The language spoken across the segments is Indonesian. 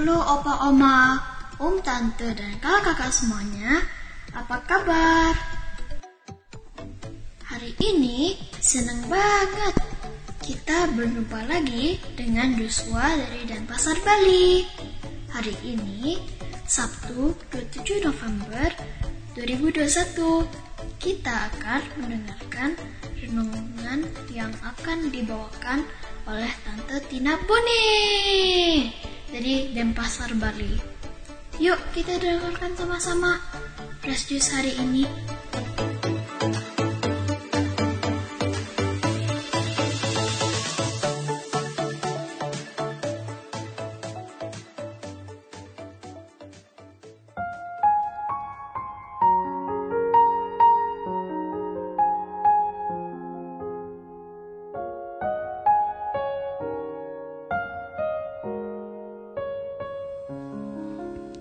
Halo opa oma, om tante dan kakak-kakak semuanya. Apa kabar? Hari ini senang banget. Kita berjumpa lagi dengan Joshua dari Denpasar Bali. Hari ini Sabtu 27 November 2021 kita akan mendengarkan renungan yang akan dibawakan oleh Tante Tina Boni dari Denpasar Bali. Yuk kita dengarkan sama-sama Fresh Juice hari ini.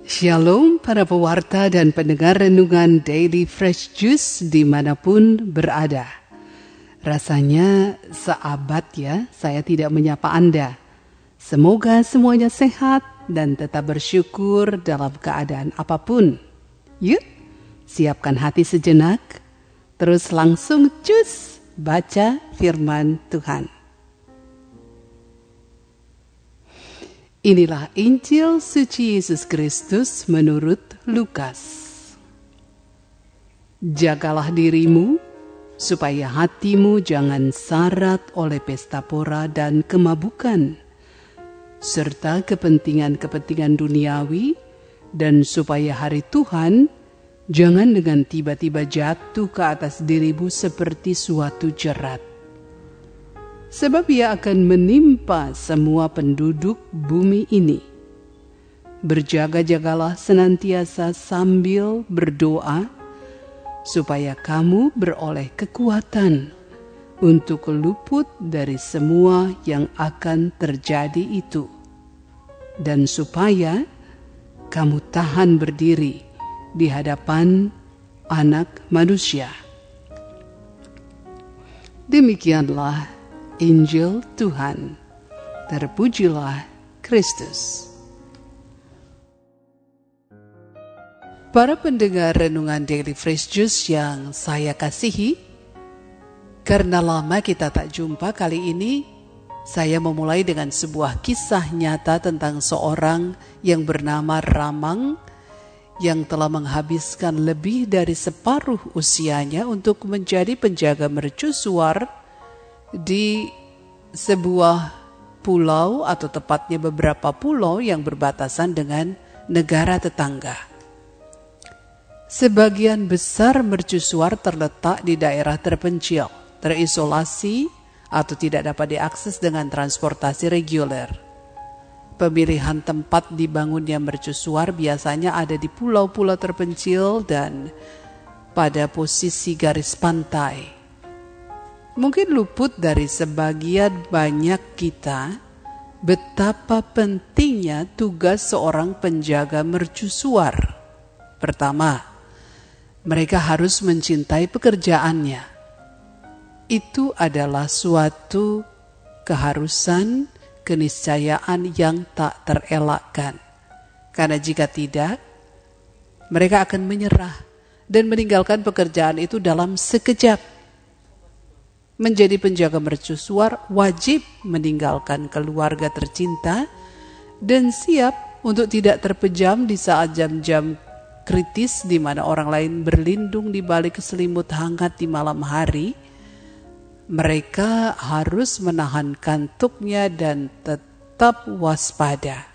Shalom para pewarta dan pendengar renungan Daily Fresh Juice di mana pun berada. Rasanya seabad ya saya tidak menyapa Anda. Semoga semuanya sehat dan tetap bersyukur dalam keadaan apa pun. Yuk, siapkan hati sejenak, terus langsung cus baca firman Tuhan. Inilah Injil suci Yesus Kristus menurut Lukas. Jagalah dirimu, supaya hatimu jangan syarat oleh pesta pora dan kemabukan, serta kepentingan-kepentingan duniawi, dan supaya hari Tuhan jangan dengan tiba-tiba jatuh ke atas dirimu seperti suatu jerat sebab ia akan menimpa semua penduduk bumi ini. Berjaga-jagalah senantiasa sambil berdoa, supaya kamu beroleh kekuatan untuk luput dari semua yang akan terjadi itu, dan supaya kamu tahan berdiri di hadapan Anak Manusia. Demikianlah Injil Tuhan. Terpujilah Kristus. Para pendengar renungan Daily Fresh Juice yang saya kasihi, karena lama kita tak jumpa kali ini, saya memulai dengan sebuah kisah nyata tentang seorang yang bernama Ramang yang telah menghabiskan lebih dari separuh usianya untuk menjadi penjaga mercusuar di sebuah pulau atau tepatnya beberapa pulau yang berbatasan dengan negara tetangga. Sebagian besar mercusuar terletak di daerah terpencil, terisolasi atau tidak dapat diakses dengan transportasi reguler. Pemilihan tempat dibangunnya mercusuar biasanya ada di pulau-pulau terpencil dan pada posisi garis pantai mungkin luput dari sebagian banyak kita betapa pentingnya tugas seorang penjaga mercusuar. Pertama, mereka harus mencintai pekerjaannya. Itu adalah suatu keharusan, keniscayaan yang tak terelakkan. Karena jika tidak, mereka akan menyerah dan meninggalkan pekerjaan itu dalam sekejap menjadi penjaga mercusuar wajib meninggalkan keluarga tercinta dan siap untuk tidak terpejam di saat jam-jam kritis di mana orang lain berlindung di balik selimut hangat di malam hari. Mereka harus menahan kantuknya dan tetap waspada.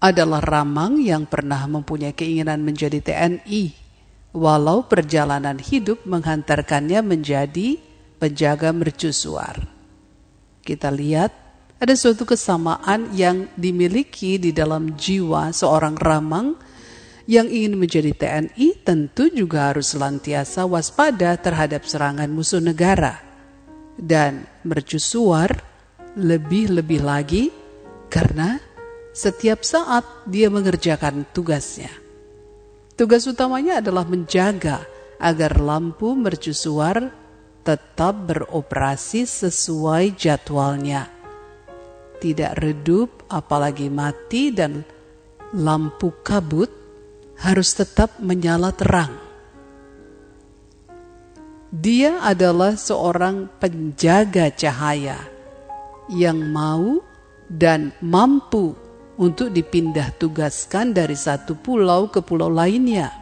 Adalah Ramang yang pernah mempunyai keinginan menjadi TNI walau perjalanan hidup menghantarkannya menjadi penjaga mercusuar. Kita lihat ada suatu kesamaan yang dimiliki di dalam jiwa seorang ramang yang ingin menjadi TNI tentu juga harus selantiasa waspada terhadap serangan musuh negara. Dan mercusuar lebih-lebih lagi karena setiap saat dia mengerjakan tugasnya. Tugas utamanya adalah menjaga agar lampu mercusuar tetap beroperasi sesuai jadwalnya. tidak redup, apalagi mati dan lampu kabut harus tetap menyala terang. Dia adalah seorang penjaga cahaya yang mau dan mampu untuk dipindah tugaskan dari satu pulau ke pulau lainnya.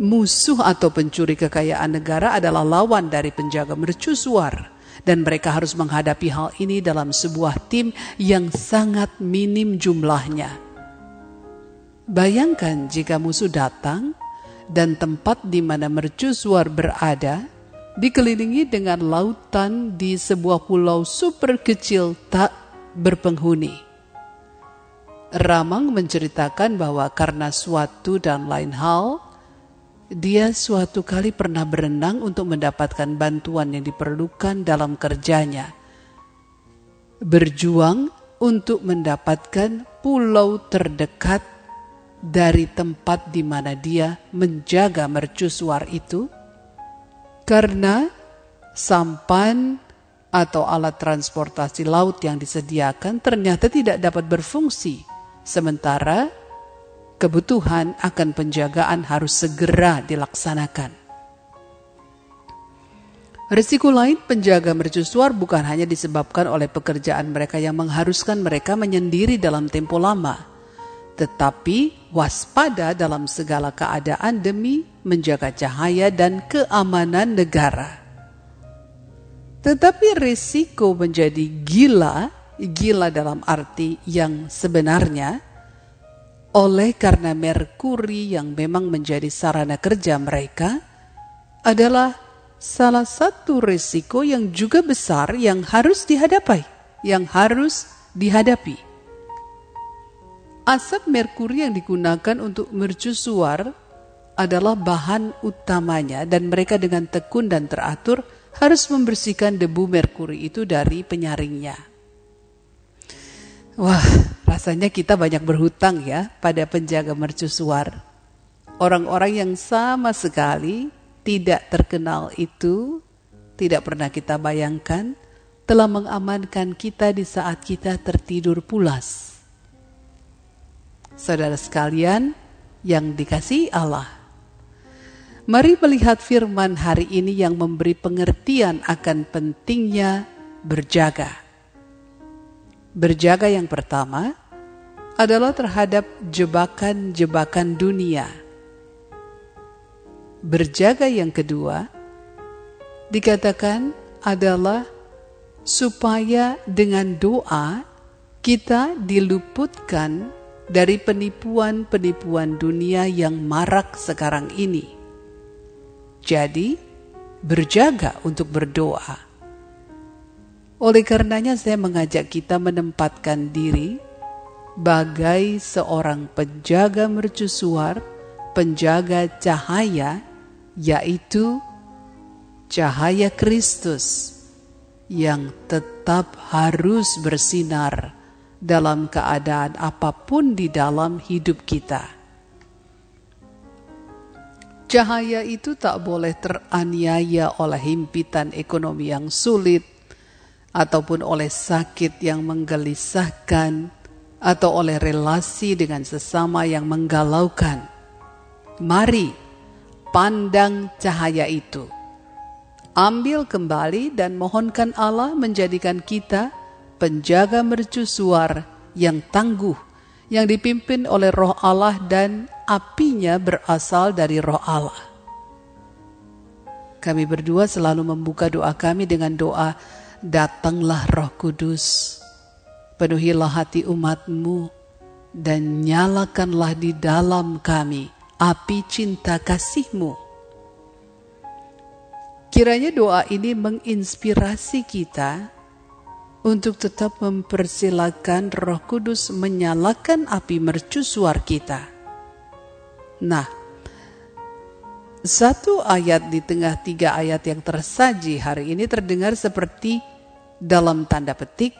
Musuh atau pencuri kekayaan negara adalah lawan dari penjaga mercusuar dan mereka harus menghadapi hal ini dalam sebuah tim yang sangat minim jumlahnya. Bayangkan jika musuh datang dan tempat di mana mercusuar berada dikelilingi dengan lautan di sebuah pulau super kecil tak berpenghuni. Ramang menceritakan bahwa karena suatu dan lain hal, dia suatu kali pernah berenang untuk mendapatkan bantuan yang diperlukan dalam kerjanya. Berjuang untuk mendapatkan pulau terdekat dari tempat di mana dia menjaga mercusuar itu karena sampan atau alat transportasi laut yang disediakan ternyata tidak dapat berfungsi, sementara kebutuhan akan penjagaan harus segera dilaksanakan. Risiko lain penjaga mercusuar bukan hanya disebabkan oleh pekerjaan mereka yang mengharuskan mereka menyendiri dalam tempo lama, tetapi waspada dalam segala keadaan demi menjaga cahaya dan keamanan negara. Tetapi risiko menjadi gila, gila dalam arti yang sebenarnya, oleh karena Merkuri yang memang menjadi sarana kerja mereka, adalah salah satu risiko yang juga besar yang harus dihadapi, yang harus dihadapi. Asap merkuri yang digunakan untuk mercusuar adalah bahan utamanya dan mereka dengan tekun dan teratur harus membersihkan debu merkuri itu dari penyaringnya. Wah, rasanya kita banyak berhutang ya pada penjaga mercusuar. Orang-orang yang sama sekali tidak terkenal itu tidak pernah kita bayangkan telah mengamankan kita di saat kita tertidur pulas. Saudara sekalian yang dikasih Allah, Mari melihat firman hari ini yang memberi pengertian akan pentingnya berjaga. Berjaga yang pertama adalah terhadap jebakan-jebakan dunia. Berjaga yang kedua dikatakan adalah supaya dengan doa kita diluputkan dari penipuan-penipuan dunia yang marak sekarang ini jadi, berjaga untuk berdoa. Oleh karenanya saya mengajak kita menempatkan diri bagai seorang penjaga mercusuar, penjaga cahaya, yaitu cahaya Kristus yang tetap harus bersinar dalam keadaan apa pun di dalam hidup kita. Cahaya itu tak boleh teraniaya oleh himpitan ekonomi yang sulit, ataupun oleh sakit yang menggelisahkan, atau oleh relasi dengan sesama yang menggalaukan. Mari pandang cahaya itu. Ambil kembali dan mohonkan Allah menjadikan kita penjaga mercusuar yang tangguh, yang dipimpin oleh roh Allah dan apinya berasal dari roh Allah. Kami berdua selalu membuka doa kami dengan doa, Datanglah roh kudus, penuhilah hati umatmu, dan nyalakanlah di dalam kami api cinta kasihmu. Kiranya doa ini menginspirasi kita untuk tetap mempersilahkan roh kudus menyalakan api mercusuar kita Nah, satu ayat di tengah tiga ayat yang tersaji hari ini terdengar seperti dalam tanda petik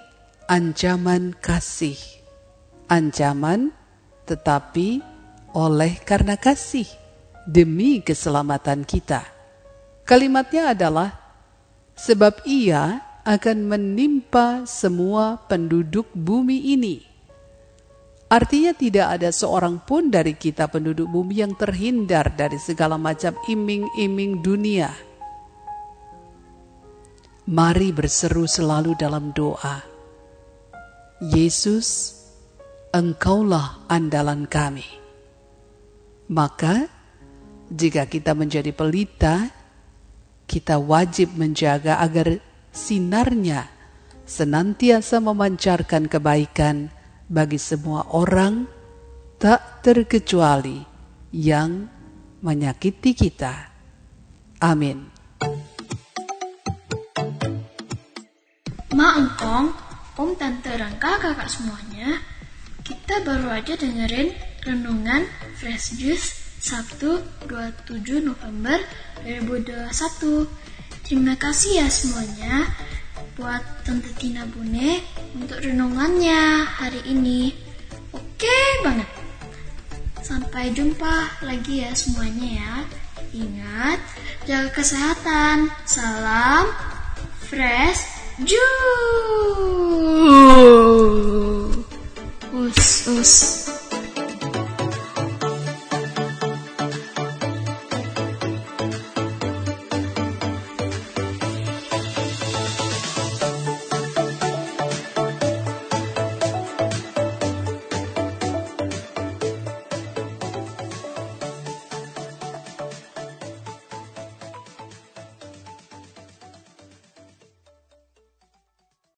ancaman kasih. Ancaman tetapi oleh karena kasih demi keselamatan kita. Kalimatnya adalah sebab ia akan menimpa semua penduduk bumi ini. Artinya tidak ada seorang pun dari kita penduduk bumi yang terhindar dari segala macam iming-iming dunia. Mari berseru selalu dalam doa. Yesus, Engkaulah andalan kami. Maka, jika kita menjadi pelita, kita wajib menjaga agar sinarnya senantiasa memancarkan kebaikan bagi semua orang, tak terkecuali yang menyakiti kita. Amin. Ma Engkong, Om Tante Rangka, kakak semuanya, kita baru aja dengerin renungan Fresh Juice Sabtu 27 November 2021. Terima kasih ya semuanya buat Tante Tina Bune untuk renungannya hari ini. Oke banget. Sampai jumpa lagi ya semuanya ya. Ingat, jaga kesehatan. Salam fresh us.